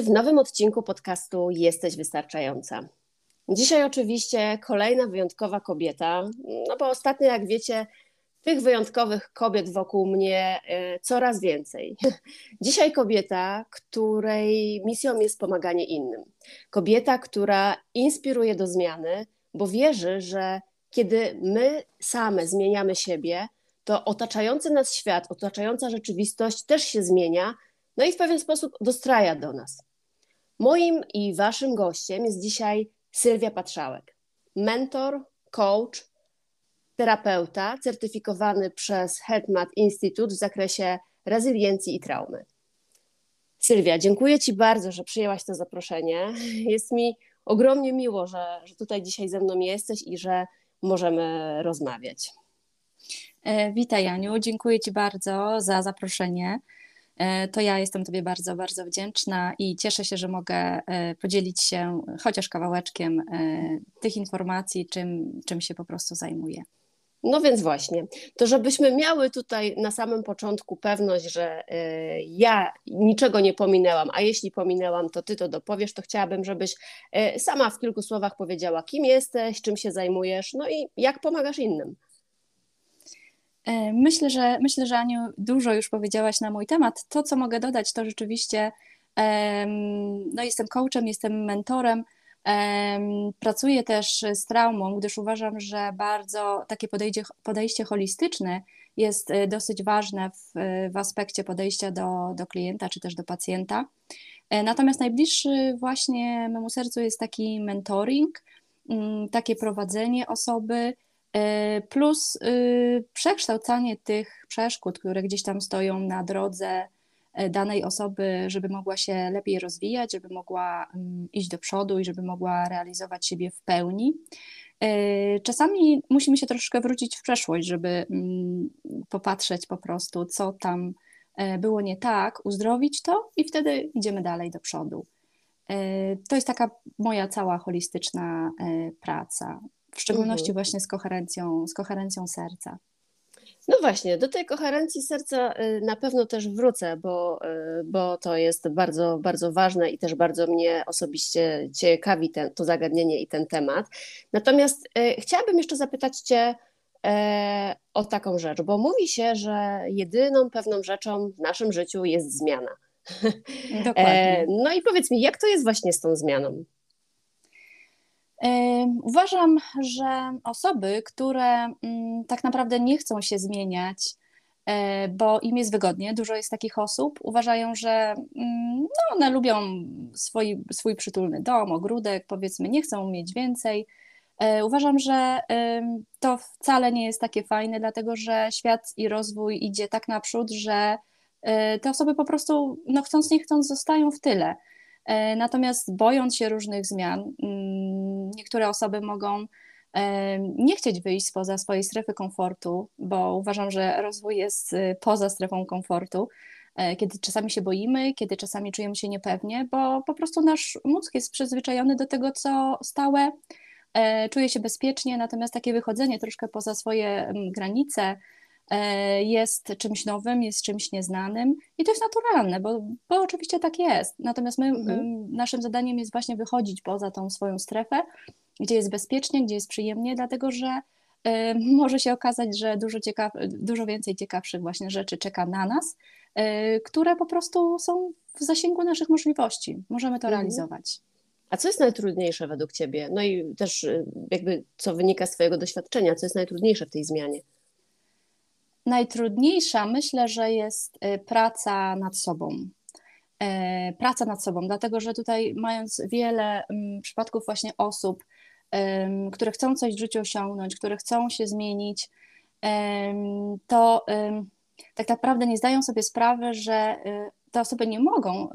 W nowym odcinku podcastu Jesteś Wystarczająca. Dzisiaj oczywiście kolejna wyjątkowa kobieta, no bo ostatnio, jak wiecie, tych wyjątkowych kobiet wokół mnie e, coraz więcej. Dzisiaj kobieta, której misją jest pomaganie innym. Kobieta, która inspiruje do zmiany, bo wierzy, że kiedy my same zmieniamy siebie, to otaczający nas świat, otaczająca rzeczywistość też się zmienia, no i w pewien sposób dostraja do nas. Moim i waszym gościem jest dzisiaj Sylwia Patrzałek, mentor, coach, terapeuta certyfikowany przez HeadMat Institute w zakresie rezyliencji i traumy. Sylwia, dziękuję Ci bardzo, że przyjęłaś to zaproszenie. Jest mi ogromnie miło, że, że tutaj dzisiaj ze mną jesteś i że możemy rozmawiać. E, witaj, Aniu. Dziękuję Ci bardzo za zaproszenie. E, to ja jestem Tobie bardzo, bardzo wdzięczna i cieszę się, że mogę e, podzielić się chociaż kawałeczkiem e, tych informacji, czym, czym się po prostu zajmuję. No więc właśnie, to żebyśmy miały tutaj na samym początku pewność, że ja niczego nie pominęłam, a jeśli pominęłam, to ty to dopowiesz, to chciałabym, żebyś sama w kilku słowach powiedziała, kim jesteś, czym się zajmujesz, no i jak pomagasz innym. E, myślę, że myślę, że Aniu dużo już powiedziałaś na mój temat. To, co mogę dodać, to rzeczywiście no jestem coachem, jestem mentorem. Pracuję też z traumą, gdyż uważam, że bardzo takie podejście, podejście holistyczne jest e, dosyć ważne w, w aspekcie podejścia do, do klienta czy też do pacjenta. E, natomiast najbliższy właśnie memu sercu jest taki mentoring, mm, takie prowadzenie osoby, plus y, przekształcanie tych przeszkód, które gdzieś tam stoją na drodze e, danej osoby, żeby mogła się lepiej rozwijać, żeby mogła mm, iść do przodu i żeby mogła realizować siebie w pełni. E, czasami musimy się troszkę wrócić w przeszłość, żeby mm, popatrzeć po prostu, co tam było nie tak, uzdrowić to i wtedy idziemy dalej do przodu. To jest taka moja cała holistyczna praca w szczególności mhm. właśnie z koherencją, z koherencją serca. No właśnie, do tej koherencji serca y, na pewno też wrócę, bo, y, bo to jest bardzo, bardzo ważne i też bardzo mnie osobiście ciekawi ten, to zagadnienie i ten temat. Natomiast y, chciałabym jeszcze zapytać Cię e, o taką rzecz, bo mówi się, że jedyną pewną rzeczą w naszym życiu jest zmiana. Dokładnie. E, no i powiedz mi, jak to jest właśnie z tą zmianą? Uważam, że osoby, które mm, tak naprawdę nie chcą się zmieniać, e, bo im jest wygodnie, dużo jest takich osób, uważają, że mm, no, one lubią swój, swój przytulny dom, ogródek, powiedzmy, nie chcą mieć więcej. E, uważam, że to wcale nie jest takie fajne, dlatego że świat i rozwój idzie tak naprzód, że e, te osoby po prostu, no chcąc nie chcąc, zostają w tyle. E, natomiast bojąc się różnych zmian, mm, niektóre osoby mogą e, nie chcieć wyjść spoza swojej strefy komfortu, bo uważam, że rozwój jest y, poza strefą komfortu, e, kiedy czasami się boimy, kiedy czasami czujemy się niepewnie, bo po prostu nasz mózg jest przyzwyczajony do tego, co stałe, czuje się bezpiecznie, natomiast takie wychodzenie troszkę poza swoje mm, granice, jest czymś nowym, jest czymś nieznanym i to jest naturalne, bo, bo oczywiście tak jest. Natomiast my, mhm. naszym zadaniem jest właśnie wychodzić poza tą swoją strefę, gdzie jest bezpiecznie, gdzie jest przyjemnie, dlatego że y, może się okazać, że dużo, ciekaw, dużo więcej ciekawszych właśnie rzeczy czeka na nas, y, które po prostu są w zasięgu naszych możliwości. Możemy to mhm. realizować. A co jest najtrudniejsze według Ciebie? No i też jakby co wynika z Twojego doświadczenia, co jest najtrudniejsze w tej zmianie? Najtrudniejsza myślę, że jest y, praca nad sobą. E, praca nad sobą, dlatego że tutaj mając wiele mm, przypadków właśnie osób, które chcą coś w życiu osiągnąć, które chcą się zmienić, to tak naprawdę nie zdają sobie sprawy, że y, te osoby nie mogą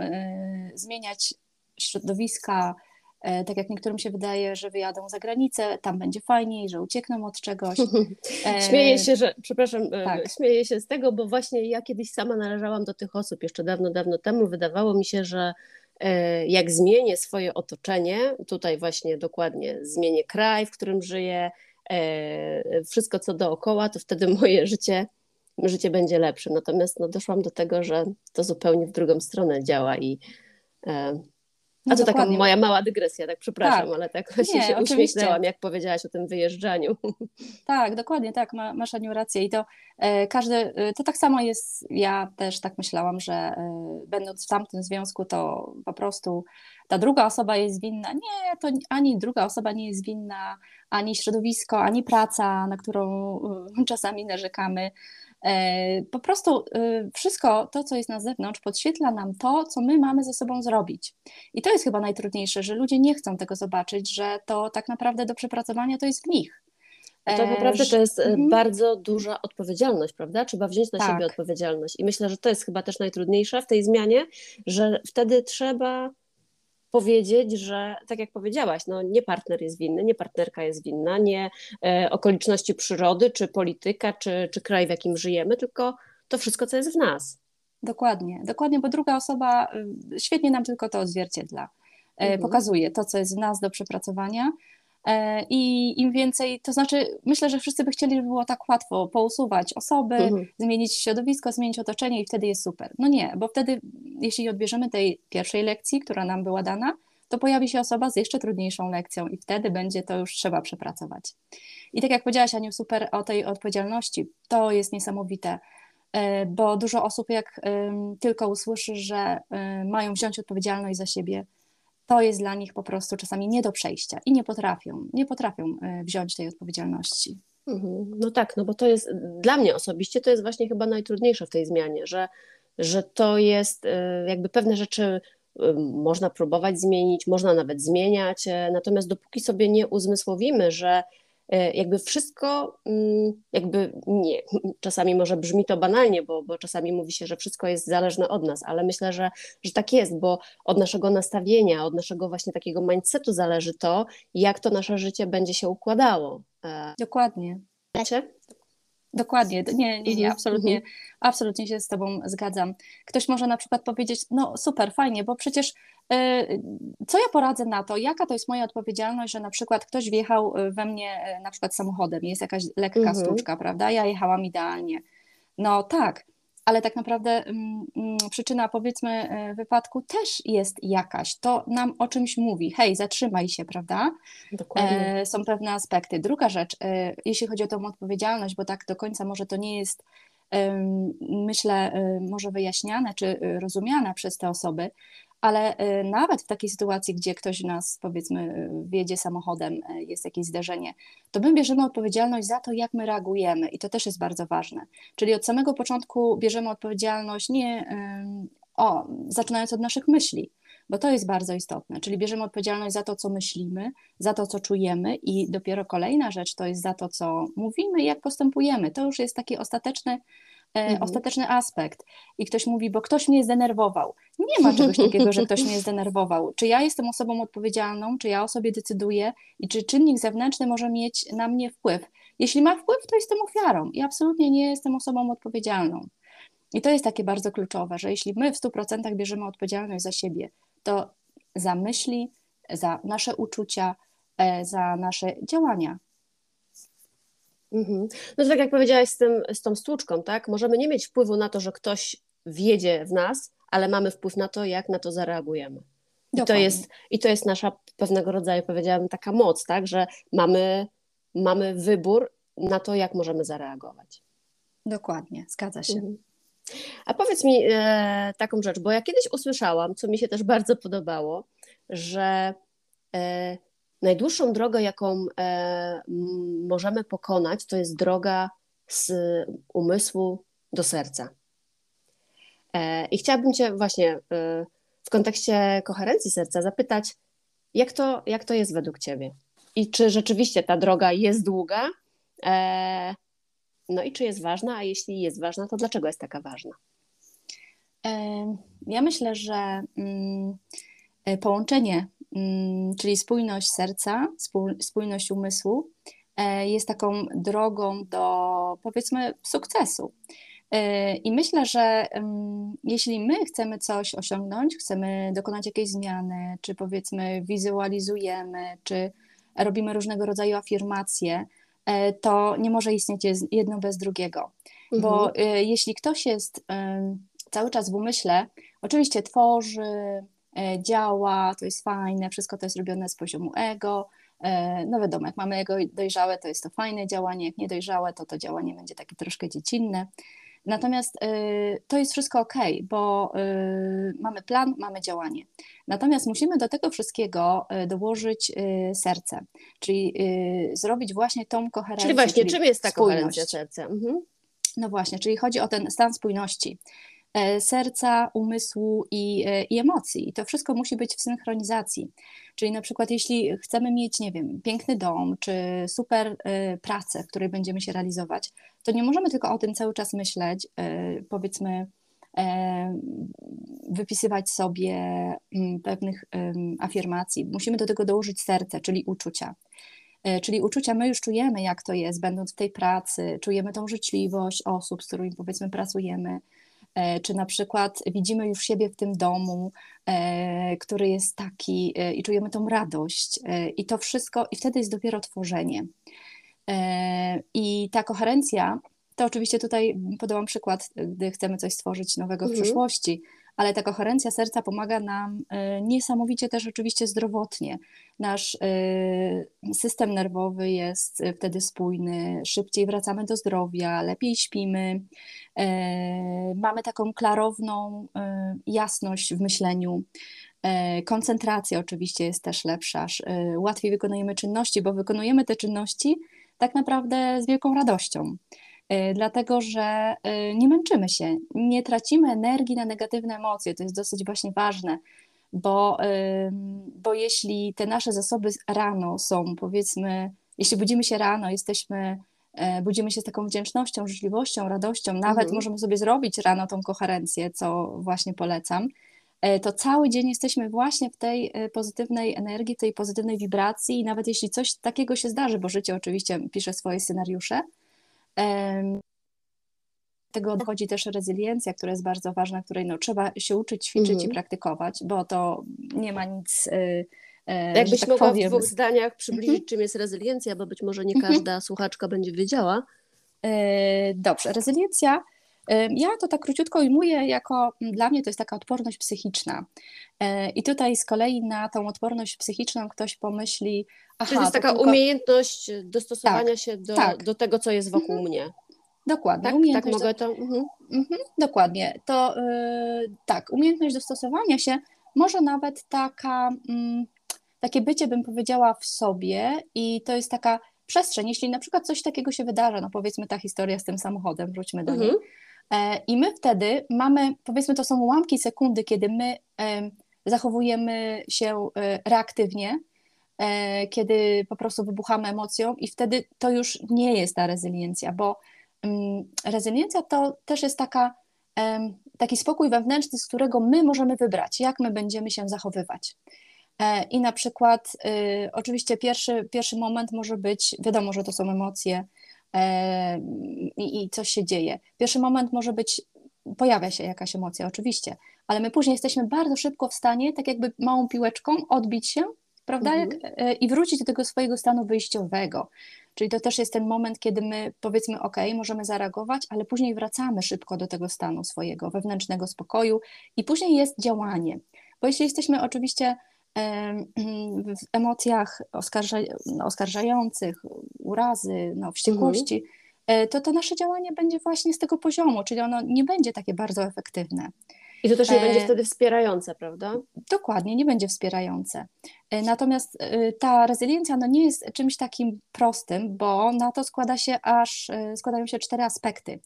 zmieniać środowiska, tak jak niektórym się wydaje, że wyjadą za granicę, tam będzie fajniej, że uciekną od czegoś. E, śmieję się, że, przepraszam, e, tak. śmieję się z tego, bo właśnie ja kiedyś sama należałam do tych osób, jeszcze dawno, dawno temu wydawało mi się, że jak zmienię swoje otoczenie, tutaj właśnie dokładnie zmienię kraj, w którym żyję, wszystko co dookoła, to wtedy moje życie, życie będzie lepsze. Natomiast no, doszłam do tego, że to zupełnie w drugą stronę działa i a to taka moja mała dygresja, tak przepraszam, tak. ale tak właśnie Nie, się oczywiście. uśmiechnęłam, jak powiedziałaś o tym wyjeżdżaniu. Tak, dokładnie, tak, ma, masz Aniu rację i to e, każdy, e, to tak samo jest, ja też tak myślałam, że e, będąc w tamtym związku, to po prostu ta druga osoba jest winna. Nie, to ani druga osoba nie jest winna, ani środowisko, ani praca, na którą e, czasami narzekamy. E, po prostu y, wszystko to, co jest na zewnątrz, podświetla nam to, co my mamy ze sobą zrobić. I to jest chyba najtrudniejsze, że ludzie nie chcą tego zobaczyć, że to tak naprawdę do przepracowania to jest w nich. To e, naprawdę to jest mm. bardzo duża odpowiedzialność, prawda? Trzeba wziąć na tak. siebie odpowiedzialność. I myślę, że to jest chyba też najtrudniejsze w tej zmianie, że wtedy trzeba powiedzieć, że tak jak powiedziałaś, no nie partner jest winny, nie partnerka jest winna, nie e, okoliczności przyrody, czy polityka, czy, czy kraj, w jakim żyjemy, tylko to wszystko, co jest w nas. Dokładnie, dokładnie, bo druga osoba y, świetnie nam tylko to odzwierciedla. E, mhm. Pokazuje to, co jest w nas do przepracowania, I im więcej, to znaczy, myślę, że wszyscy by chcieli, żeby było tak łatwo pousuwać osoby, mhm. zmienić środowisko, zmienić otoczenie i wtedy jest super. No nie, bo wtedy, jeśli odbierzemy tej pierwszej lekcji, która nam była dana, to pojawi się osoba z jeszcze trudniejszą lekcją i wtedy będzie to już trzeba przepracować. I tak jak powiedziałaś, Aniu, super o tej odpowiedzialności, to jest niesamowite, e, bo dużo osób, jak tylko usłyszy, że mają wziąć odpowiedzialność za siebie, to jest dla nich po prostu czasami nie do przejścia i nie potrafią, nie potrafią e, wziąć tej odpowiedzialności. Mhm. No tak, no bo to jest dla mnie osobiście to jest właśnie chyba najtrudniejsze w tej zmianie, że, że to jest e, jakby pewne rzeczy e, można próbować zmienić, można nawet zmieniać, natomiast dopóki sobie nie uzmysłowimy, że jakby wszystko, mm, jakby nie, czasami może brzmi to banalnie, bo, bo czasami mówi się, że wszystko jest zależne od nas, ale myślę, że, że tak jest, bo od naszego nastawienia, od naszego właśnie takiego mindsetu zależy to, jak to nasze życie będzie się układało. E, Dokładnie. Wiecie? Dokładnie, nie, nie, nie, mhm, absolutnie, mhm. absolutnie się z Tobą zgadzam. Ktoś może na przykład powiedzieć, no super, fajnie, bo przecież E, co ja poradzę na to? Jaka to jest moja odpowiedzialność, że na przykład ktoś wjechał e, we mnie e, na przykład samochodem, jest jakaś lekka mhm. stłuczka, prawda? Ja jechałam idealnie. No tak, ale tak naprawdę mm, mm, przyczyna powiedzmy wypadku też jest jakaś. To nam o czymś mówi. Hej, zatrzymaj się, prawda? Dokładnie. E, są pewne aspekty. Druga rzecz, e, jeśli chodzi o tą odpowiedzialność, bo tak do końca może to nie jest myślę, może wyjaśniane czy rozumiane przez te osoby, ale y, nawet w takiej sytuacji, gdzie ktoś nas, powiedzmy, y, wjedzie samochodem, y, jest jakieś zderzenie, to my bierzemy odpowiedzialność za to, jak my reagujemy i to też jest bardzo ważne. Czyli od samego początku bierzemy odpowiedzialność nie, o, zaczynając od naszych myśli, bo to jest bardzo istotne, czyli bierzemy odpowiedzialność za to, co myślimy, za to, co czujemy i dopiero kolejna rzecz to jest za to, co mówimy jak postępujemy. To już jest taki ostateczny mhm. ostateczny aspekt. I ktoś mówi, bo ktoś mnie zdenerwował. Nie ma czegoś takiego, że ktoś mnie zdenerwował. Czy ja jestem osobą odpowiedzialną, czy ja o sobie decyduję i czy czynnik zewnętrzny może mieć na mnie wpływ? Jeśli ma wpływ, to jestem ofiarą i absolutnie nie jestem osobą odpowiedzialną. I to jest takie bardzo kluczowe, że jeśli my w 100% bierzemy odpowiedzialność za siebie, to za myśli, za nasze uczucia, e, za nasze działania, Mhm. No to tak jak powiedziałaś z, tym, z tą stłuczką, tak? Możemy nie mieć wpływu na to, że ktoś wjedzie w nas, ale mamy wpływ na to, jak na to zareagujemy. I to, jest, I to jest nasza pewnego rodzaju, powiedziałabym, taka moc, tak? Że mamy, mamy wybór na to, jak możemy zareagować. Dokładnie, zgadza się. Mhm. A powiedz mi e, taką rzecz, bo ja kiedyś usłyszałam, co mi się też bardzo podobało, że e, najdłuższą drogę, jaką e, możemy pokonać, to jest droga z umysłu do serca. E, I chciałabym Cię właśnie e, w kontekście koherencji serca zapytać, jak to, jak to jest według Ciebie? I czy rzeczywiście ta droga jest długa? No i czy jest ważna? A jeśli jest ważna, to dlaczego jest taka ważna? Ja myślę, że mm, połączenie, czyli spójność serca, spójność umysłu, jest taką drogą do powiedzmy sukcesu. Y, I myślę, że jeśli my chcemy coś osiągnąć, chcemy dokonać jakiejś zmiany, czy powiedzmy wizualizujemy, czy robimy różnego rodzaju afirmacje, y, to nie może istnieć jedno bez drugiego. Mhm. Bo jeśli ktoś jest cały czas w umyśle, oczywiście tworzy, działa, to jest fajne, wszystko to jest robione z poziomu ego, no wiadomo, jak mamy ego dojrzałe, to jest to fajne działanie, jak niedojrzałe, to to działanie będzie takie troszkę dziecinne. Natomiast y, to jest wszystko ok, bo y, mamy plan, mamy działanie. Natomiast musimy do tego wszystkiego y, dołożyć serce, czyli zrobić właśnie tą koherencję. Czyli właśnie, czyli czym jest ta spójność. koherencja serca? Mhm. No właśnie, czyli chodzi o ten stan spójności e, serca, umysłu i, e, i, emocji. I to wszystko musi być w synchronizacji. Czyli na przykład, jeśli chcemy mieć, nie wiem, piękny dom, czy super y, pracę, w której będziemy się realizować, to nie możemy tylko o tym cały czas myśleć, powiedzmy, wypisywać sobie mm, pewnych afirmacji. Musimy do tego dołożyć serce, czyli uczucia. Czyli uczucia my już czujemy, jak to jest, będąc w tej pracy, czujemy tą życzliwość osób, z którymi powiedzmy pracujemy, E, czy na przykład widzimy już siebie w tym domu, e, który jest taki e, i czujemy tą radość i to wszystko, i wtedy jest dopiero tworzenie. I ta koherencja, to oczywiście tutaj podałam przykład, gdy chcemy coś stworzyć nowego w mhm. przyszłości, ale ta koherencja serca pomaga nam y, niesamowicie też oczywiście zdrowotnie. Nasz y, system nerwowy jest wtedy spójny, szybciej wracamy do zdrowia, lepiej śpimy, y, mamy taką klarowną jasność w myśleniu. Koncentracja oczywiście jest też lepsza, łatwiej wykonujemy czynności, bo wykonujemy te czynności tak naprawdę z wielką radością. Y, dlatego że y, nie męczymy się, nie tracimy energii na negatywne emocje. To jest dosyć właśnie ważne, bo, bo jeśli te nasze zasoby rano są, powiedzmy, jeśli budzimy się rano, jesteśmy, e, budzimy się z taką wdzięcznością, życzliwością, radością, nawet mhm. możemy sobie zrobić rano tą koherencję, co właśnie polecam, e, to cały dzień jesteśmy właśnie w tej e, pozytywnej energii, tej pozytywnej wibracji i nawet jeśli coś takiego się zdarzy, bo życie oczywiście pisze swoje scenariusze, tego odchodzi też rezyliencja, która jest bardzo ważna, której no, trzeba się uczyć, ćwiczyć mhm. i praktykować, bo to nie ma nic. Y, e, Jakbyś tak mogła powiem. w dwóch zdaniach przybliżyć, mhm. czym jest rezyliencja, bo być może nie mhm. każda słuchaczka będzie wiedziała. E, dobrze, rezyliencja. E, ja to tak króciutko ujmuję jako, dla mnie to jest taka odporność psychiczna. I tutaj z kolei na tą odporność psychiczną ktoś pomyśli, Aha, Czyli to jest taka tylko... umiejętność dostosowania tak, się do, tak. do tego, co jest wokół mhm. mnie. Dokładnie. Tak, tak mogę to. Mhm. Mhm, dokładnie. To yy, tak, umiejętność dostosowania się, może nawet taka, mm, takie bycie, bym powiedziała, w sobie, i to jest taka przestrzeń. Jeśli na przykład coś takiego się wydarza, no powiedzmy ta historia z tym samochodem, wróćmy do niej. E, I my wtedy mamy, powiedzmy, to są ułamki sekundy, kiedy my e, zachowujemy się e, reaktywnie, kiedy po prostu wybuchamy emocją i wtedy to już nie jest ta rezyliencja, bo mm, rezyliencja to też jest taka, taki spokój wewnętrzny, z którego my możemy wybrać, jak my będziemy się zachowywać. I na przykład, y, oczywiście, pierwszy, pierwszy moment może być, wiadomo, że to są emocje i, i coś się dzieje. Pierwszy moment może być, pojawia się jakaś emocja, oczywiście, ale my później jesteśmy bardzo szybko w stanie, tak jakby małą piłeczką, odbić się prawda? Mhm. Jak, e, I wrócić do tego swojego stanu wyjściowego. Czyli to też jest ten moment, kiedy my powiedzmy, OK, możemy zareagować, ale później wracamy szybko do tego stanu swojego wewnętrznego spokoju i później jest działanie. Bo jeśli jesteśmy oczywiście w emocjach oskarża, oskarżających, urazy, no, wściekłości, mhm. E, to to nasze działanie będzie właśnie z tego poziomu, czyli ono nie będzie takie bardzo efektywne. I to też nie będzie wtedy wspierające, prawda? Dokładnie, nie będzie wspierające. Natomiast ta rezyliencja no nie jest czymś takim prostym, bo na to składa się aż, składają się cztery aspekty.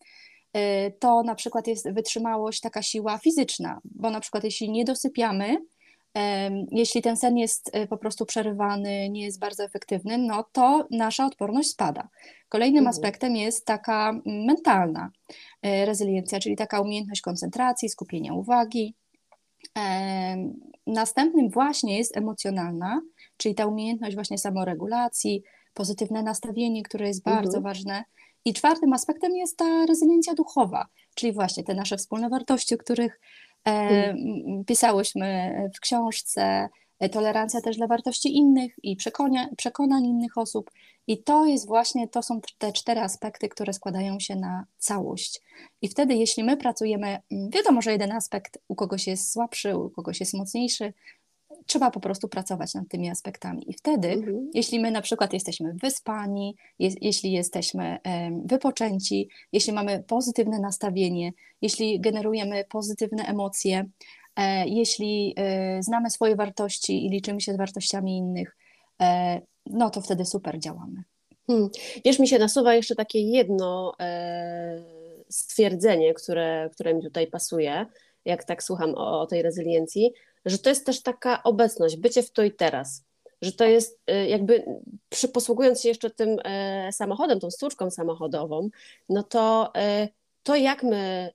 To na przykład jest wytrzymałość, taka siła fizyczna, bo na przykład jeśli nie dosypiamy, jeśli ten sen jest e, po prostu przerywany, nie jest bardzo efektywny, no to nasza odporność spada. Kolejnym mhm. aspektem jest taka mentalna e, rezyliencja, czyli taka umiejętność koncentracji, skupienia uwagi. Następnym właśnie jest emocjonalna, czyli ta umiejętność właśnie samoregulacji, pozytywne nastawienie, które jest bardzo mhm. ważne. I czwartym aspektem jest ta rezyliencja duchowa, czyli właśnie te nasze wspólne wartości, o których pisałyśmy w książce, e, tolerancja też dla wartości innych i przekonań, przekonań innych osób. I to jest właśnie, to są te cztery aspekty, które składają się na całość. I wtedy, jeśli my pracujemy, wiadomo, że jeden aspekt u kogoś jest słabszy, u kogoś jest mocniejszy, trzeba po prostu pracować nad tymi aspektami. I wtedy, mhm. jeśli my na przykład jesteśmy wyspani, jeśli jesteśmy wypoczęci, jeśli mamy pozytywne nastawienie, jeśli generujemy pozytywne emocje, e, jeśli e, znamy swoje wartości i liczymy się z wartościami innych, e, no to wtedy super działamy. Hmm. Wiesz, mi się nasuwa jeszcze takie jedno stwierdzenie, które, które mi tutaj pasuje, jak tak słucham o, o tej rezyliencji, że to jest też taka obecność, bycie w to i teraz. Że to jest y, jakby, posługując się jeszcze tym e, samochodem, tą stłuczką samochodową, no to e, to jak my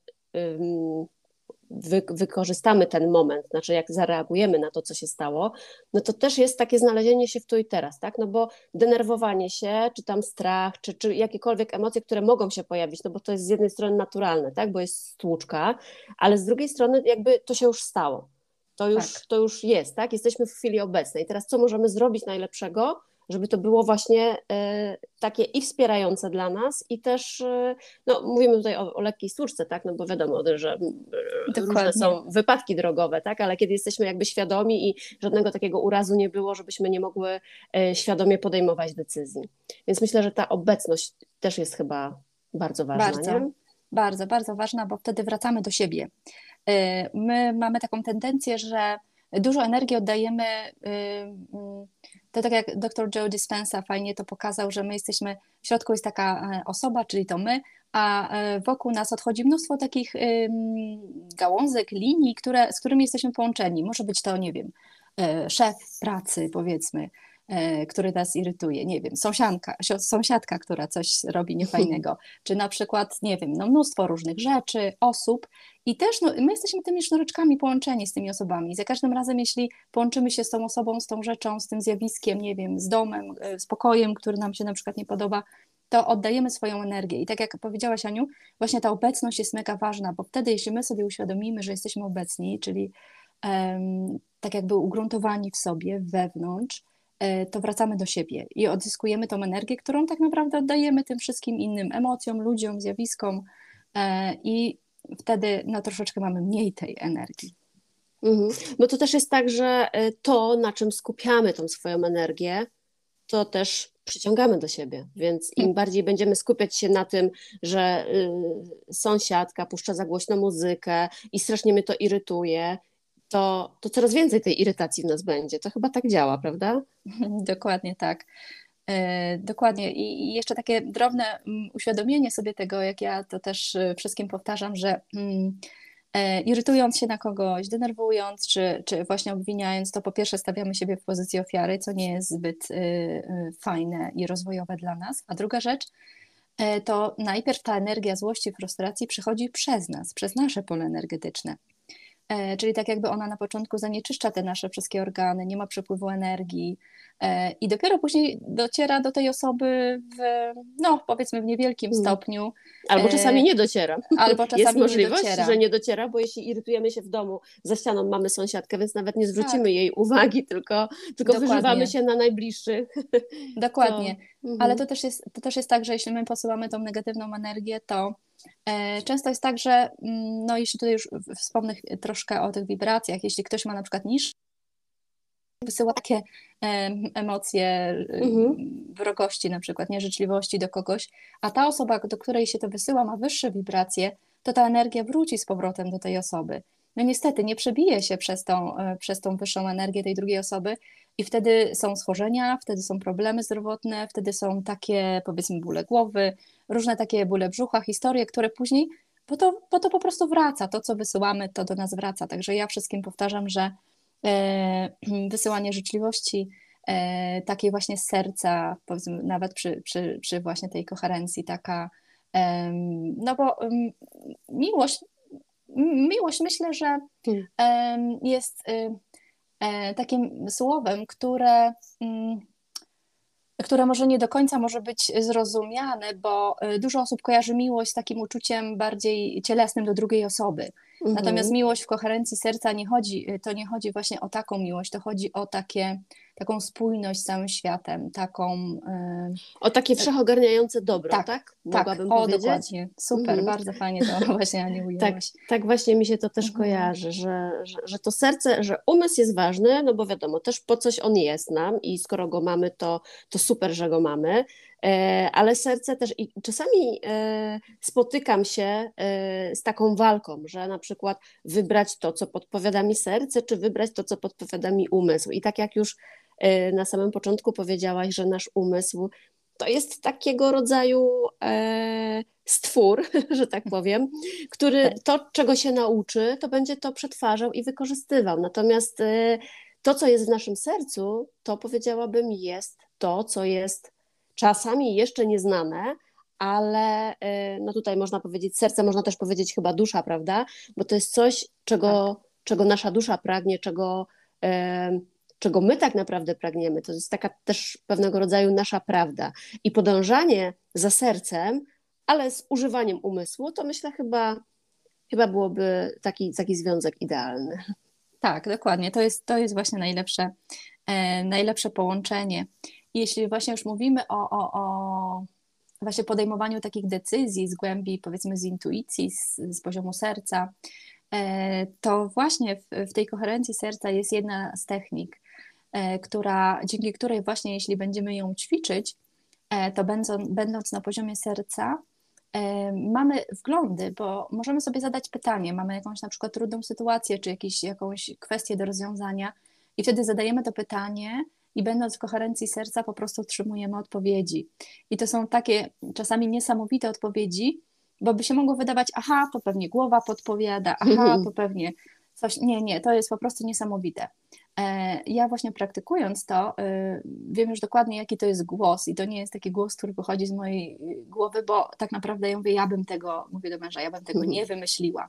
wy, wykorzystamy ten moment, znaczy jak zareagujemy na to, co się stało, no to też jest takie znalezienie się w tu i teraz, tak? No bo denerwowanie się, czy tam strach, czy, czy jakiekolwiek emocje, które mogą się pojawić, no bo to jest z jednej strony naturalne, tak? Bo jest stłuczka, ale z drugiej strony jakby to się już stało. To już, tak. to już jest, tak? Jesteśmy w chwili obecnej. Teraz co możemy zrobić najlepszego, żeby to było właśnie e, takie i wspierające dla nas, i też, e, no mówimy tutaj o, o lekkiej stłuczce, tak, no bo wiadomo, że e, Dokładnie. różne są wypadki drogowe, tak, ale kiedy jesteśmy jakby świadomi i żadnego takiego urazu nie było, żebyśmy nie mogły świadomie podejmować decyzji. Więc myślę, że ta obecność też jest chyba bardzo ważna. Bardzo, nie? bardzo, bardzo ważna, bo wtedy wracamy do siebie. My mamy taką tendencję, że dużo energii oddajemy mm, to tak jak dr Joe Dispenza fajnie to pokazał, że my jesteśmy, w środku jest taka e, osoba, czyli to my, a e, wokół nas odchodzi mnóstwo takich gałązek, linii, które, z którymi jesteśmy połączeni. Może być to, nie wiem, e, szef pracy, powiedzmy, który nas irytuje, nie wiem, sąsiadka, sąsiadka, która coś robi niefajnego, czy na przykład, nie wiem, no mnóstwo różnych rzeczy, osób i też no, my jesteśmy tymi sznureczkami połączeni z tymi osobami. Za każdym razem, jeśli połączymy się z tą osobą, z tą rzeczą, z tym zjawiskiem, nie wiem, z domem, e, z pokojem, który nam się na przykład nie podoba, to oddajemy swoją energię. I tak jak powiedziałaś, Aniu, właśnie ta obecność jest mega ważna, bo wtedy, jeśli my sobie uświadomimy, że jesteśmy obecni, czyli um, tak jakby ugruntowani w sobie, wewnątrz, E, to wracamy do siebie i odzyskujemy tą energię, którą tak naprawdę oddajemy tym wszystkim innym emocjom, ludziom, zjawiskom e, i wtedy no, troszeczkę mamy mniej tej energii. Mhm. Bo to też jest tak, że e, to, na czym skupiamy tą swoją energię, to też przyciągamy do siebie. Więc im mm. bardziej będziemy skupiać się na tym, że y, sąsiadka puszcza za głośno muzykę i strasznie mnie to irytuje, to, to coraz więcej tej irytacji w nas będzie. To chyba tak działa, prawda? Dokładnie tak. E, dokładnie. I jeszcze takie drobne mm, uświadomienie sobie tego, jak ja to też e, wszystkim powtarzam, że mm, e, irytując się na kogoś, denerwując, czy, czy właśnie obwiniając, to po pierwsze stawiamy siebie w pozycji ofiary, co nie jest zbyt fajne i rozwojowe dla nas. A druga rzecz, to najpierw ta energia złości, frustracji przychodzi przez nas, przez nasze pole energetyczne. E, czyli tak jakby ona na początku zanieczyszcza te nasze wszystkie organy, nie ma przepływu energii e, i dopiero później dociera do tej osoby w, no powiedzmy w niewielkim mm. stopniu. Albo czasami nie dociera. Albo czasami Jest możliwość, nie dociera. że nie dociera, bo jeśli irytujemy się w domu, za ścianą mamy sąsiadkę, więc nawet nie zwrócimy tak. jej uwagi, tylko, tylko wyżywamy się na najbliższych. Dokładnie. To, Ale mhm. to też, jest, to też jest tak, że jeśli my posyłamy tą negatywną energię, to E, często jest tak, że mm, no jeśli tutaj już wspomnę troszkę o tych wibracjach, jeśli ktoś ma na przykład niż wysyła takie emocje mhm. wrogości na przykład, nieżyczliwości do kogoś, a ta osoba, do której się to wysyła ma wyższe wibracje, to ta energia wróci z powrotem do tej osoby. no niestety nie przebije się przez tą, e, przez tą wyższą energię tej drugiej osoby i wtedy są schorzenia, wtedy są problemy zdrowotne, wtedy są takie powiedzmy bóle głowy, różne takie bóle brzucha, historie, które później, bo to, bo to po prostu wraca, to co wysyłamy, to do nas wraca. Także ja wszystkim powtarzam, że e, wysyłanie życzliwości, e, takiej właśnie z serca, powiedzmy nawet przy, przy, przy właśnie tej koherencji, taka, no bo miłość, miłość myślę, że hmm. jest y, e, takim słowem, które mm, które może nie do końca może być zrozumiane, bo y, dużo osób kojarzy miłość z takim uczuciem bardziej cielesnym do drugiej osoby. Mhm. Natomiast miłość w koherencji serca nie chodzi, to nie chodzi właśnie o taką miłość, to chodzi o takie, taką spójność z całym światem, taką... Yy... O takie wszechogarniające dobro, tak? tak? tak Mogłabym tak, o, powiedzieć? dokładnie. Super, mhm. bardzo fajnie to właśnie Aniu Tak, tak właśnie mi się to też mhm. kojarzy, że, że, że to serce, że umysł jest ważny, no bo wiadomo, też po coś on jest nam i skoro go mamy, to, to super, że go mamy, E, ale serce też i czasami e, spotykam się e, z taką walką, że na przykład wybrać to, co podpowiada mi serce, czy wybrać to, co podpowiada mi umysł. I tak jak już na samym początku powiedziałaś, że nasz umysł to jest takiego rodzaju stwór, że tak powiem, który tak. to, czego się nauczy, to będzie to przetwarzał i wykorzystywał. Natomiast to, co jest w naszym sercu, to powiedziałabym jest to, co jest czasami jeszcze nieznane, ale no tutaj można powiedzieć serce, można też powiedzieć chyba dusza, prawda? Bo to jest coś, czego, tak. czego nasza dusza pragnie, czego, czego my tak naprawdę pragniemy. To jest taka też pewnego rodzaju nasza prawda. I podążanie za sercem, ale z używaniem umysłu, to myślę chyba, chyba byłoby taki, taki związek idealny. Tak, dokładnie. To jest, to jest właśnie najlepsze, e, najlepsze połączenie jeśli właśnie już mówimy o, o, o właśnie podejmowaniu takich decyzji z głębi, powiedzmy z intuicji, z, z poziomu serca, e, to właśnie w, w, tej koherencji serca jest jedna z technik, która, dzięki której właśnie jeśli będziemy ją ćwiczyć, e, to będąc, będąc na poziomie serca, mamy wglądy, bo możemy sobie zadać pytanie, mamy jakąś na przykład trudną sytuację, czy jakieś, jakąś kwestię do rozwiązania i wtedy zadajemy to pytanie i będąc w koherencji serca po prostu otrzymujemy odpowiedzi. I to są takie czasami niesamowite odpowiedzi, bo by się mogło wydawać, aha, to pewnie głowa podpowiada, aha, mhm. to pewnie coś. Nie, nie, to jest po prostu niesamowite. E, ja właśnie praktykując to, e, wiem już dokładnie, jaki to jest głos, i to nie jest taki głos, który pochodzi z mojej głowy, bo tak naprawdę ja mówię, ja bym tego, mówię do męża, ja bym tego nie wymyśliła.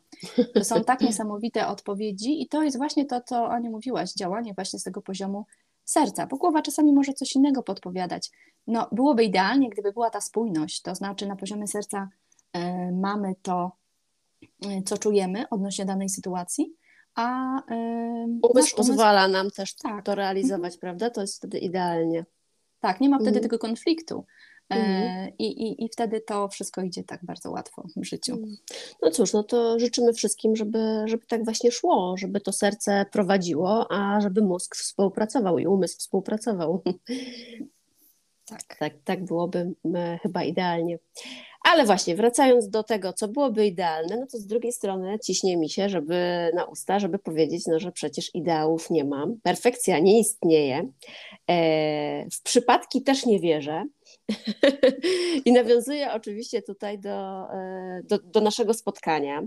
To są tak niesamowite odpowiedzi, i to jest właśnie to, co Aniu mówiłaś, działanie właśnie z tego poziomu serca, bo głowa czasami może coś innego podpowiadać. No, byłoby idealnie, gdyby była ta spójność, to znaczy na poziomie serca mamy to, co czujemy odnośnie danej sytuacji, a umysł, umysł pozwala nam też tak. to realizować, mhm. prawda? To jest wtedy idealnie. Tak, nie ma wtedy mhm. tego konfliktu. Mhm. I, i, I wtedy to wszystko idzie tak bardzo łatwo w życiu. Mm. No cóż, no to życzymy wszystkim, żeby, żeby tak właśnie szło, żeby to serce prowadziło, a żeby mózg współpracował i umysł współpracował. Tak, tak, tak byłoby chyba idealnie. Ale właśnie, wracając do tego, co byłoby idealne, no to z drugiej strony ciśnie mi się, żeby na usta, żeby powiedzieć, no, że przecież ideałów nie mam, perfekcja nie istnieje. E, w przypadki też nie wierzę. I nawiązuję oczywiście tutaj do, e, do, do naszego spotkania.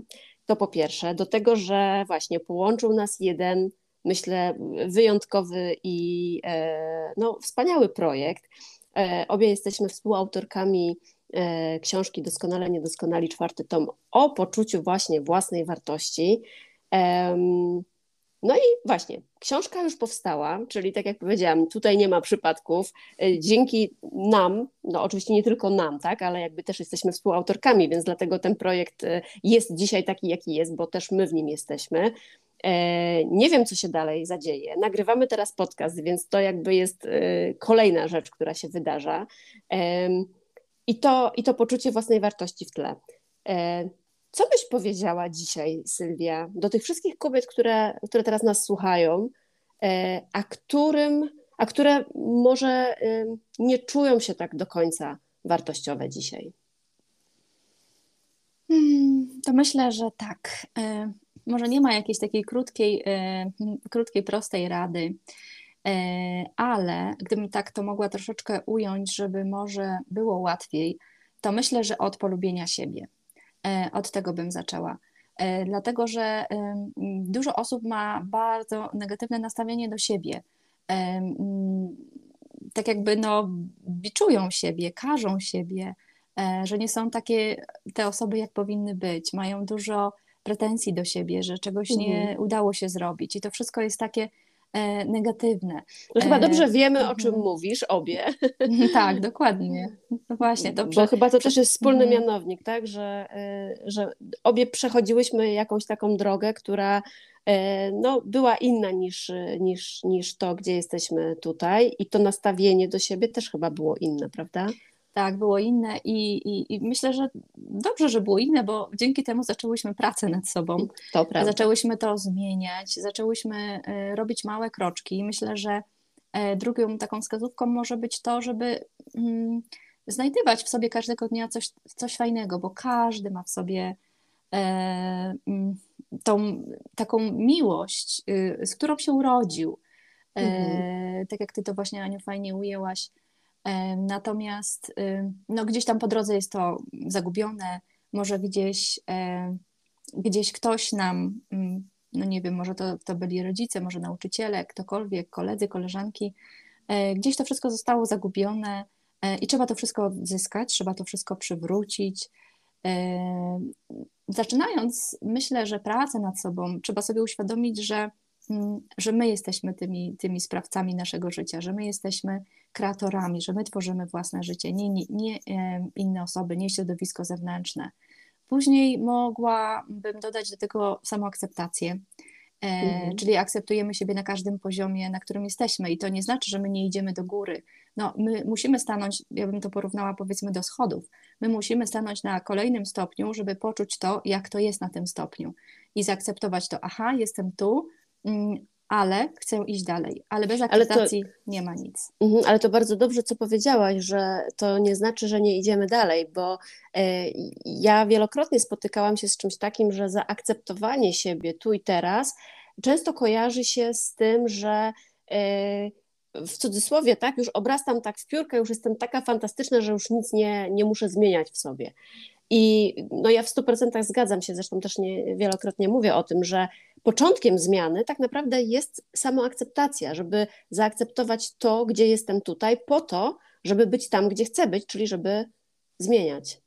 To po pierwsze, do tego, że właśnie połączył nas jeden, myślę, wyjątkowy i e, no, wspaniały projekt. Obie jesteśmy współautorkami E, książki Doskonale Niedoskonali, czwarty tom, o poczuciu właśnie własnej wartości. No i właśnie, książka już powstała, czyli tak jak powiedziałam, tutaj nie ma przypadków. E, dzięki nam, no oczywiście nie tylko nam, tak, ale jakby też jesteśmy współautorkami, więc dlatego ten projekt e, jest dzisiaj taki, jaki jest, bo też my w nim jesteśmy. Nie wiem, co się dalej zadzieje. Nagrywamy teraz podcast, więc to jakby jest kolejna rzecz, która się wydarza. I to, I to poczucie własnej wartości w tle. E, co byś powiedziała dzisiaj, Sylwia, do tych wszystkich kobiet, które, które teraz nas słuchają, e, a, którym, a które może nie czują się tak do końca wartościowe dzisiaj? Hmm, to myślę, że tak. E, może nie ma jakiejś takiej krótkiej, krótkiej prostej rady, ale gdybym tak to mogła troszeczkę ująć, żeby może było łatwiej, to myślę, że od polubienia siebie. Od tego bym zaczęła. Dlatego, że dużo osób ma bardzo negatywne nastawienie do siebie tak jakby no, biczują siebie, karzą siebie, e, że nie są takie te osoby, jak powinny być, mają dużo pretensji do siebie, że czegoś nie mhm. udało się zrobić. I to wszystko jest takie e, negatywne. No chyba dobrze wiemy, o czym mhm. mówisz, obie. Tak, dokładnie. No właśnie. Dobrze. Bo chyba to też jest wspólny mhm. mianownik, tak? Że, e, że obie przechodziłyśmy jakąś taką drogę, która E, no, była inna niż, niż, niż to, gdzie jesteśmy tutaj i to nastawienie do siebie też chyba było inne, prawda? Tak, było inne i, i, i, myślę, że dobrze, że było inne, bo dzięki temu zaczęłyśmy pracę nad sobą. To prawda. Zaczęłyśmy to zmieniać, zaczęłyśmy e, robić małe kroczki i myślę, że e, drugą taką wskazówką może być to, żeby mm, znajdywać w sobie każdego dnia coś, coś fajnego, bo każdy ma w sobie e, mm, tą taką miłość, y, z którą się urodził. Mhm. Tak jak ty to właśnie, Aniu, fajnie ujęłaś. E, natomiast no, gdzieś tam po drodze jest to zagubione, może gdzieś, e, gdzieś ktoś nam, mm, no nie wiem, może to, to byli rodzice, może nauczyciele, ktokolwiek, koledzy, koleżanki, gdzieś to wszystko zostało zagubione i trzeba to wszystko odzyskać, trzeba to wszystko przywrócić. Zaczynając, myślę, że pracę nad sobą, trzeba sobie uświadomić, że, że my jesteśmy tymi, tymi sprawcami naszego życia, że my jesteśmy kreatorami, że my tworzymy własne życie, nie, nie, nie inne osoby, nie środowisko zewnętrzne. Później mogłabym dodać do tego samoakceptację, E, mhm. Czyli akceptujemy siebie na każdym poziomie, na którym jesteśmy, i to nie znaczy, że my nie idziemy do góry. No, my musimy stanąć, ja bym to porównała powiedzmy do schodów. My musimy stanąć na kolejnym stopniu, żeby poczuć to, jak to jest na tym stopniu i zaakceptować to. Aha, jestem tu, ale chcę iść dalej. Ale bez akceptacji ale to, nie ma nic. Mhm, ale to bardzo dobrze, co powiedziałaś, że to nie znaczy, że nie idziemy dalej, bo e, ja wielokrotnie spotykałam się z czymś takim, że zaakceptowanie siebie tu i teraz często kojarzy się z tym, że e, w cudzysłowie, tak, już obrastam tak w piórkę, już jestem taka fantastyczna, że już nic nie, nie muszę zmieniać w sobie. I no ja w 100% zgadzam się, zresztą też nie, wielokrotnie mówię o tym, że początkiem zmiany tak naprawdę jest samoakceptacja, żeby zaakceptować to, gdzie jestem tutaj, po to, żeby być tam, gdzie chcę być, czyli żeby zmieniać.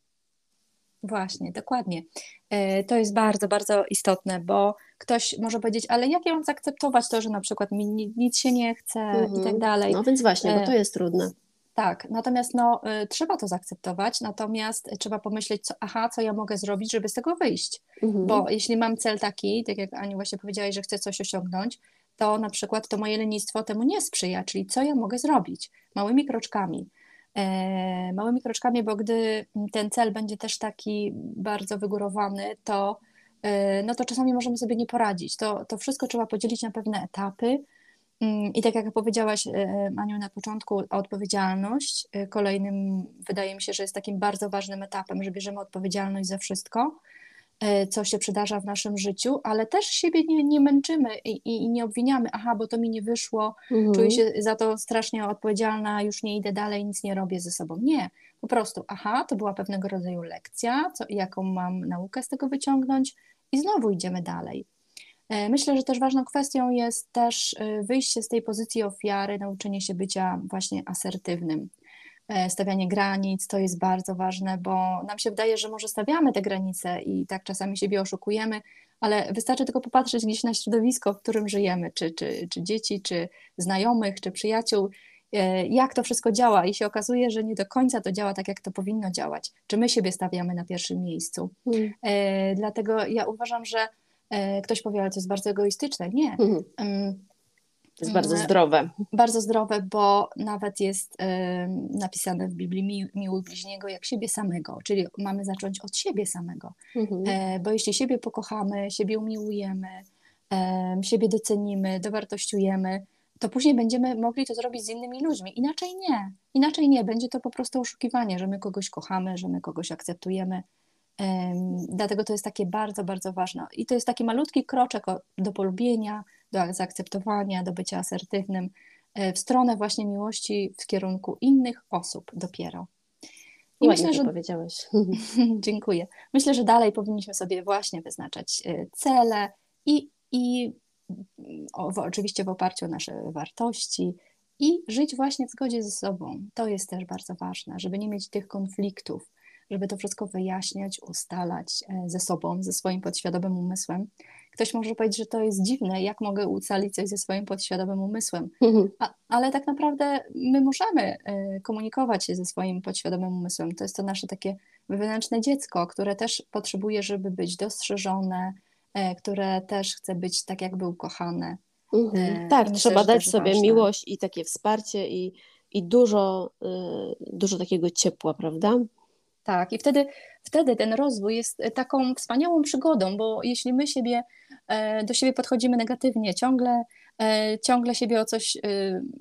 Właśnie, dokładnie. E, to jest bardzo, bardzo istotne, bo ktoś może powiedzieć, ale jak ja mam zaakceptować to, że na przykład mi nic się nie chce mhm. i tak mhm. dalej. No więc właśnie, bo e, to jest trudne. Tak, natomiast no, y, trzeba to zaakceptować, natomiast trzeba pomyśleć, co, aha, co ja mogę zrobić, żeby z tego wyjść. Mhm. Bo jeśli mam cel taki, tak jak Aniu właśnie powiedziałaś, że chcę coś osiągnąć, to na przykład to moje lenistwo temu nie sprzyja, czyli co ja mogę zrobić małymi kroczkami. E, małymi kroczkami, bo gdy ten cel będzie też taki bardzo wygórowany, to, e, no to czasami możemy sobie nie poradzić. To, to wszystko trzeba podzielić na pewne etapy, I tak jak powiedziałaś, e, Aniu, na początku, odpowiedzialność. E, kolejnym, wydaje mi się, że jest takim bardzo ważnym etapem, że bierzemy odpowiedzialność za wszystko, e, co się przydarza w naszym życiu, ale też siebie nie, nie męczymy i, i, nie obwiniamy, aha, bo to mi nie wyszło, mhm. czuję się za to strasznie odpowiedzialna, już nie idę dalej, nic nie robię ze sobą. Nie, po prostu, aha, to była pewnego rodzaju lekcja, co, jaką mam naukę z tego wyciągnąć i znowu idziemy dalej. E, myślę, że też ważną kwestią jest też e, wyjście z tej pozycji ofiary, nauczenie się bycia właśnie asertywnym. E, stawianie granic to jest bardzo ważne, bo nam się wydaje, że może stawiamy te granice i tak czasami siebie oszukujemy, ale wystarczy tylko popatrzeć gdzieś na środowisko, w którym żyjemy, czy, czy, czy dzieci, czy znajomych, czy przyjaciół, jak to wszystko działa i się okazuje, że nie do końca to działa tak, jak to powinno działać. Czy my siebie stawiamy na pierwszym miejscu? Hmm. Dlatego ja uważam, że ktoś powie, ale to jest bardzo egoistyczne. Nie. Mhm. To jest bardzo zdrowe. Bardzo zdrowe, bo nawet jest napisane w Biblii mi, miłuj bliźniego jak siebie samego, czyli mamy zacząć od siebie samego. Mhm. E, bo jeśli siebie pokochamy, siebie umiłujemy, siebie docenimy, dowartościujemy, to później będziemy mogli to zrobić z innymi ludźmi. Inaczej nie. Inaczej nie. Będzie to po prostu oszukiwanie, że my kogoś kochamy, że my kogoś akceptujemy. Dlatego to jest takie bardzo, bardzo ważne. I to jest taki malutki kroczek do polubienia, do zaakceptowania, do bycia asertywnym e, w stronę właśnie miłości w kierunku innych osób dopiero. I Ładnie myślę, że powiedziałeś. Dziękuję. Myślę, że dalej powinniśmy sobie właśnie wyznaczać e, cele i, i o, oczywiście w oparciu o nasze wartości i żyć właśnie w zgodzie ze sobą. To jest też bardzo ważne, żeby nie mieć tych konfliktów, żeby to wszystko wyjaśniać, ustalać e, ze sobą, ze swoim podświadomym umysłem. Ktoś może powiedzieć, że to jest dziwne, jak mogę ustalić coś ze swoim podświadomym umysłem, mhm. A, ale tak naprawdę my możemy e, komunikować się ze swoim podświadomym umysłem. To jest to nasze takie wewnętrzne dziecko, które też potrzebuje, żeby być dostrzeżone, e, które też chce być tak jakby ukochane. Mhm. Tak, myślę, trzeba dać sobie ważne. miłość i takie wsparcie i, i dużo, dużo takiego ciepła, prawda? Tak, i wtedy, wtedy ten rozwój jest taką wspaniałą przygodą, bo jeśli my siebie, e, do siebie podchodzimy negatywnie, ciągle, e, ciągle siebie o coś e,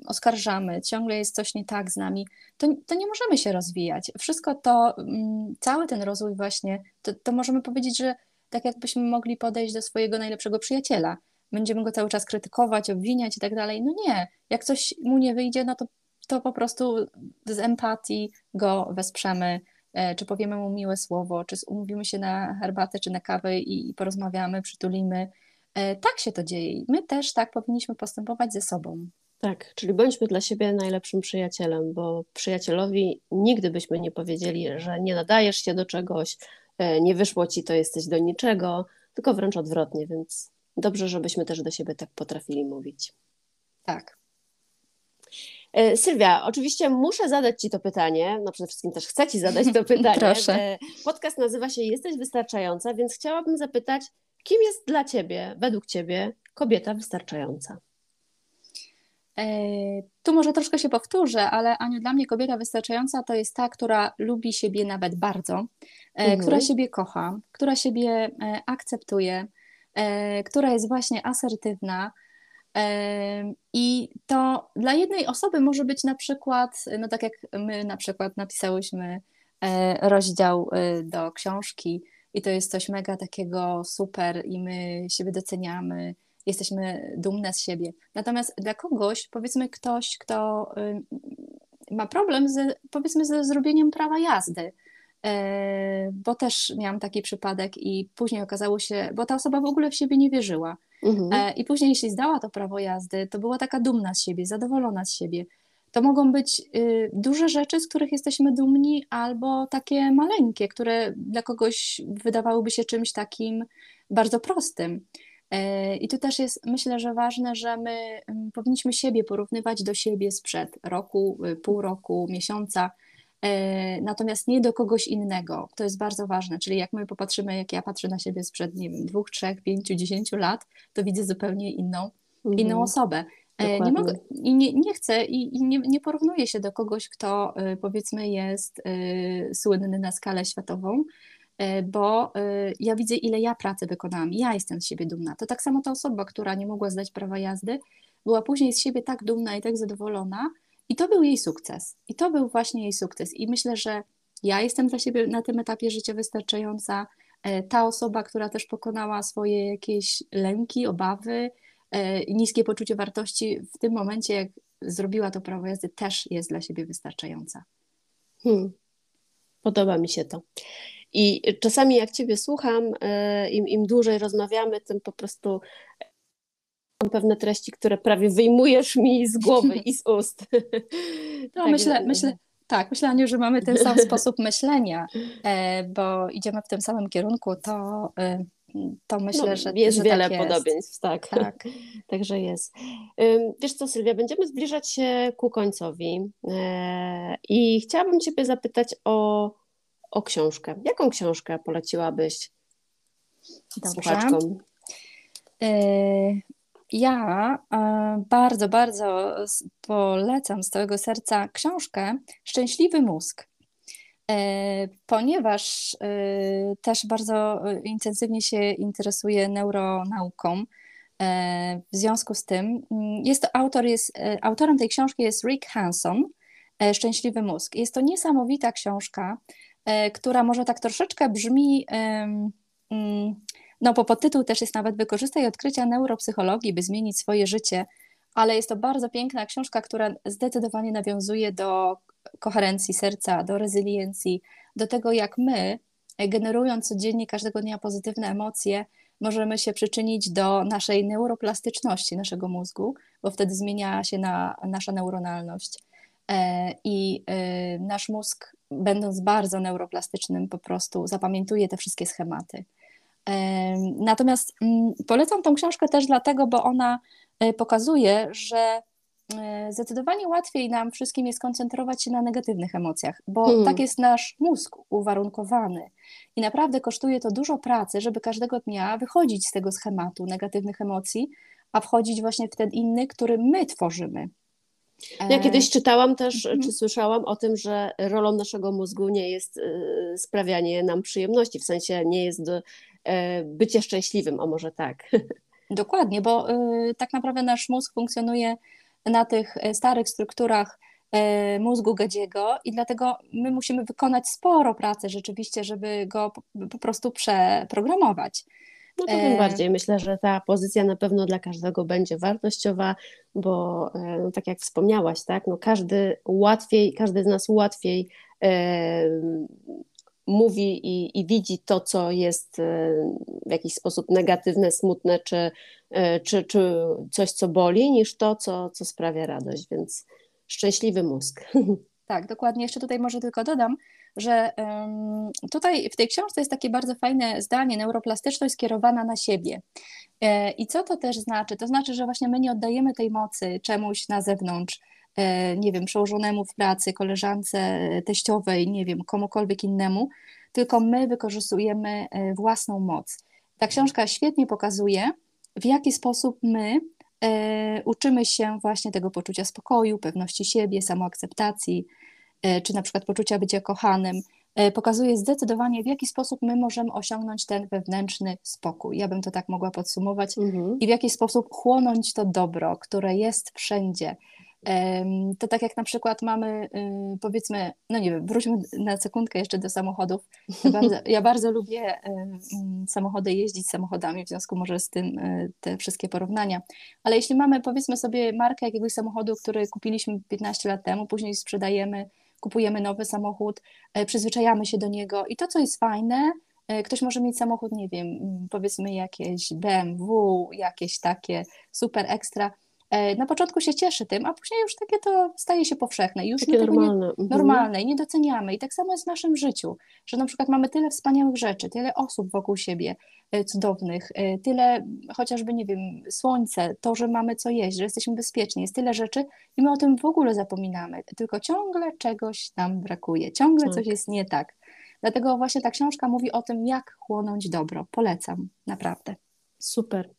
oskarżamy, ciągle jest coś nie tak z nami, to, to nie możemy się rozwijać. Wszystko to, mm, cały ten rozwój właśnie, to, to możemy powiedzieć, że tak jakbyśmy mogli podejść do swojego najlepszego przyjaciela. Będziemy go cały czas krytykować, obwiniać i tak dalej. No nie, jak coś mu nie wyjdzie, no to, to po prostu z empatii go wesprzemy, E, czy powiemy mu miłe słowo, czy umówimy się na herbatę, czy na kawę i, porozmawiamy, przytulimy. E, tak się to dzieje. My też tak powinniśmy postępować ze sobą. Tak, czyli bądźmy dla siebie najlepszym przyjacielem, bo przyjacielowi nigdy byśmy nie powiedzieli, że nie nadajesz się do czegoś, e, nie wyszło ci, to jesteś do niczego, tylko wręcz odwrotnie, więc dobrze, żebyśmy też do siebie tak potrafili mówić. Tak. E, Sylwia, oczywiście muszę zadać Ci to pytanie, no przede wszystkim też chcę Ci zadać to pytanie. Proszę. E, podcast nazywa się Jesteś Wystarczająca, więc chciałabym zapytać, kim jest dla Ciebie, według Ciebie, kobieta wystarczająca? E, tu może troszkę się powtórzę, ale Aniu, dla mnie kobieta wystarczająca to jest ta, która lubi siebie nawet bardzo, mhm. która siebie kocha, która siebie akceptuje, która jest właśnie asertywna, i to dla jednej osoby może być na przykład, no tak jak my na przykład napisałyśmy e, rozdział e, do książki i to jest coś mega takiego super i my siebie doceniamy, jesteśmy dumne z siebie. Natomiast dla kogoś, powiedzmy ktoś, kto ma problem z, powiedzmy ze zrobieniem prawa jazdy, e, bo też miałam taki przypadek i później okazało się, bo ta osoba w ogóle w siebie nie wierzyła, Mhm. E, I później, jeśli zdała to prawo jazdy, to była taka dumna z siebie, zadowolona z siebie. To mogą być y, duże rzeczy, z których jesteśmy dumni, albo takie maleńkie, które dla kogoś wydawałyby się czymś takim bardzo prostym. E, I tu też jest, myślę, że ważne, że my mm, powinniśmy siebie porównywać do siebie sprzed roku, y, pół roku, miesiąca, natomiast nie do kogoś innego. To jest bardzo ważne, czyli jak my popatrzymy, jak ja patrzę na siebie sprzed, nie wiem, dwóch, trzech, pięciu, dziesięciu lat, to widzę zupełnie inną, mhm. inną osobę. E, nie mogę, i nie, nie chcę i, i nie, nie porównuję się do kogoś, kto e, powiedzmy jest słynny na skalę światową, bo ja widzę, ile ja pracy wykonałam. Ja jestem z siebie dumna. To tak samo ta osoba, która nie mogła zdać prawa jazdy, była później z siebie tak dumna i tak zadowolona, i to był jej sukces. I to był właśnie jej sukces. I myślę, że ja jestem dla siebie na tym etapie życia wystarczająca. E, ta osoba, która też pokonała swoje jakieś lęki, obawy, e, niskie poczucie wartości, w tym momencie, jak zrobiła to prawo jazdy, też jest dla siebie wystarczająca. Hmm. Podoba mi się to. I czasami, jak Ciebie słucham, e, im, im dłużej rozmawiamy, tym po prostu pewne treści, które prawie wyjmujesz mi z głowy i z ust. No, tak, myślę, myślę, tak, myślę, Aniu, że mamy ten sam sposób myślenia, e, bo idziemy w tym samym kierunku, to, e, to myślę, no, że jest że wiele tak podobieństw, tak. tak. Także jest. Wiesz co, Sylwia, będziemy zbliżać się ku końcowi e, i chciałabym Ciebie zapytać o, o książkę. Jaką książkę poleciłabyś Dobrze. słuchaczkom? Ja e, bardzo, bardzo polecam z całego serca książkę Szczęśliwy mózg, e, ponieważ e, też bardzo intensywnie się interesuję neuronauką. W związku z tym mm, jest to autor, jest, autorem tej książki jest Rick Hanson, Szczęśliwy mózg. Jest to niesamowita książka, która może tak troszeczkę brzmi, no bo podtytuł też jest nawet Wykorzystaj odkrycia neuropsychologii, by zmienić swoje życie, ale jest to bardzo piękna książka, która zdecydowanie nawiązuje do koherencji serca, do rezyliencji, do tego, jak my, generując codziennie każdego dnia pozytywne emocje, możemy się przyczynić do naszej neuroplastyczności naszego mózgu, bo wtedy zmienia się na, nasza neuronalność. E, I e, nasz mózg, będąc bardzo neuroplastycznym, po prostu zapamiętuje te wszystkie schematy. E, natomiast mm, polecam tą książkę też dlatego, bo ona pokazuje, że zdecydowanie łatwiej nam wszystkim jest koncentrować się na negatywnych emocjach, bo hmm. tak jest nasz mózg uwarunkowany. I naprawdę kosztuje to dużo pracy, żeby każdego dnia wychodzić z tego schematu negatywnych emocji, a wchodzić właśnie w ten inny, który my tworzymy. Ja kiedyś czytałam też, mhm. czy słyszałam o tym, że rolą naszego mózgu nie jest y, sprawianie nam przyjemności, w sensie nie jest do, e, bycie szczęśliwym, o może tak. Dokładnie, bo y, tak naprawdę nasz mózg funkcjonuje na tych e, starych strukturach e, mózgu gadziego i dlatego my musimy wykonać sporo pracy rzeczywiście, żeby go po prostu przeprogramować. No to tym bardziej myślę, że ta pozycja na pewno dla każdego będzie wartościowa, bo no, tak jak wspomniałaś, tak, no każdy łatwiej, każdy z nas łatwiej e, mówi i, i, widzi to, co jest w jakiś sposób negatywne, smutne, czy, czy, czy coś, co boli, niż to, co, co sprawia radość, więc szczęśliwy mózg. Tak, dokładnie. Jeszcze tutaj może tylko dodam, że tutaj w tej książce jest takie bardzo fajne zdanie, neuroplastyczność skierowana na siebie. E, I co to też znaczy? To znaczy, że właśnie my nie oddajemy tej mocy czemuś na zewnątrz, e, nie wiem, przełożonemu w pracy, koleżance teściowej, nie wiem, komukolwiek innemu, tylko my wykorzystujemy e, własną moc. Ta książka świetnie pokazuje, w jaki sposób my e, uczymy się właśnie tego poczucia spokoju, pewności siebie, samoakceptacji, E, czy na przykład poczucia bycia kochanym, e, pokazuje zdecydowanie, w jaki sposób my możemy osiągnąć ten wewnętrzny spokój. Ja bym to tak mogła podsumować mhm. i w jaki sposób chłonąć to dobro, które jest wszędzie. To tak jak na przykład mamy, y, powiedzmy, no nie wiem, wróćmy na sekundkę jeszcze do samochodów. Ja bardzo, ja bardzo lubię samochody, jeździć samochodami, w związku może z tym y, te wszystkie porównania. Ale jeśli mamy, powiedzmy sobie, markę jakiegoś samochodu, który kupiliśmy 15 lat temu, później sprzedajemy, kupujemy nowy samochód, e, przyzwyczajamy się do niego i to, co jest fajne, e, ktoś może mieć samochód, nie wiem, powiedzmy jakieś BMW, jakieś takie super ekstra, na początku się cieszy tym, a później już takie to staje się powszechne już takie normalne. Nie, mhm. normalne i nie doceniamy. I tak samo jest w naszym życiu, że na przykład mamy tyle wspaniałych rzeczy, tyle osób wokół siebie e, cudownych, e, tyle chociażby, nie wiem, słońce, to, że mamy co jeść, że jesteśmy bezpieczni, jest tyle rzeczy i my o tym w ogóle zapominamy, tylko ciągle czegoś nam brakuje, ciągle tak. coś jest nie tak. Dlatego właśnie ta książka mówi o tym, jak chłonąć dobro. Polecam, naprawdę. Super.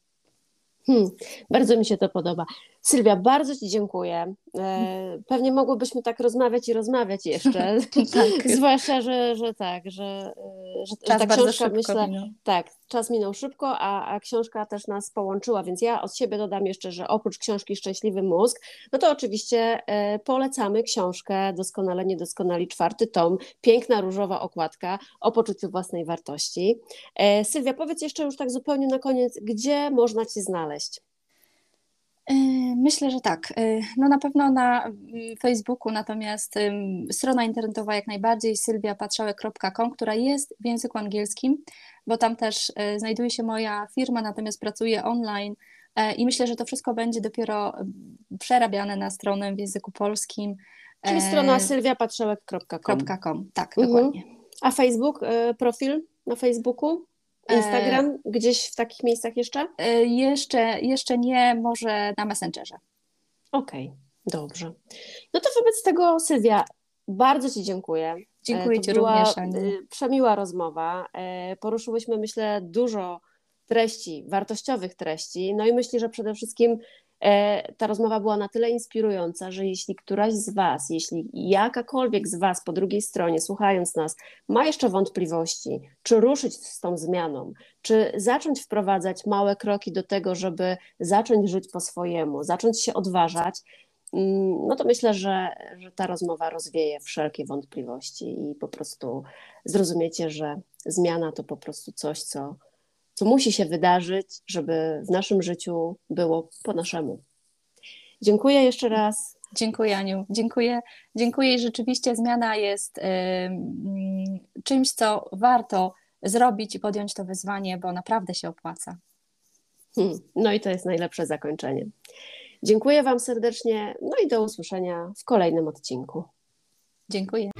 Hmm, bardzo mi się to podoba. Sylwia, bardzo Ci dziękuję. E, pewnie mogłybyśmy tak rozmawiać i rozmawiać jeszcze. tak. Zwłaszcza, że, że tak, że, e, że, czas że ta książka myślę. Minął. Tak, czas minął szybko, a, a książka też nas połączyła, więc ja od siebie dodam jeszcze, że oprócz książki Szczęśliwy Mózg, no to oczywiście e, polecamy książkę Doskonale Niedoskonali, czwarty tom, piękna różowa okładka o poczuciu własnej wartości. Sylwia, powiedz jeszcze już tak zupełnie na koniec, gdzie można Ci znaleźć? E, myślę, że tak. E, no na pewno na mm, Facebooku, natomiast strona internetowa jak najbardziej sylwiapatrzałek.com, która jest w języku angielskim, bo tam też e, znajduje się moja firma, natomiast pracuję online i myślę, że to wszystko będzie dopiero przerabiane na stronę w języku polskim. Czyli strona sylwiapatrzałek.com. Tak, mhm. dokładnie. A Facebook, profil na Facebooku? Instagram e, gdzieś w takich miejscach jeszcze? E, jeszcze, jeszcze nie, może na Messengerze. Okej, okay, dobrze. No to wobec tego, Sylwia, bardzo Ci dziękuję. Dziękuję e, Ci również. Przemiła rozmowa. Poruszyłyśmy, myślę, dużo treści, wartościowych treści. No i myślę, że przede wszystkim ta rozmowa była na tyle inspirująca, że jeśli któraś z Was, jeśli jakakolwiek z Was po drugiej stronie, słuchając nas, ma jeszcze wątpliwości, czy ruszyć z tą zmianą, czy zacząć wprowadzać małe kroki do tego, żeby zacząć żyć po swojemu, zacząć się odważać, mm, no to myślę, że, że ta rozmowa rozwieje wszelkie wątpliwości i po prostu zrozumiecie, że zmiana to po prostu coś, co, co musi się wydarzyć, żeby w naszym życiu było po naszemu. Dziękuję jeszcze raz. Dziękuję, Aniu. Dziękuję. Dziękuję i rzeczywiście zmiana jest czymś, co warto zrobić i podjąć to wyzwanie, bo naprawdę się opłaca. Hmm, no i to jest najlepsze zakończenie. Dziękuję Wam serdecznie, no i do usłyszenia w kolejnym odcinku. Dziękuję.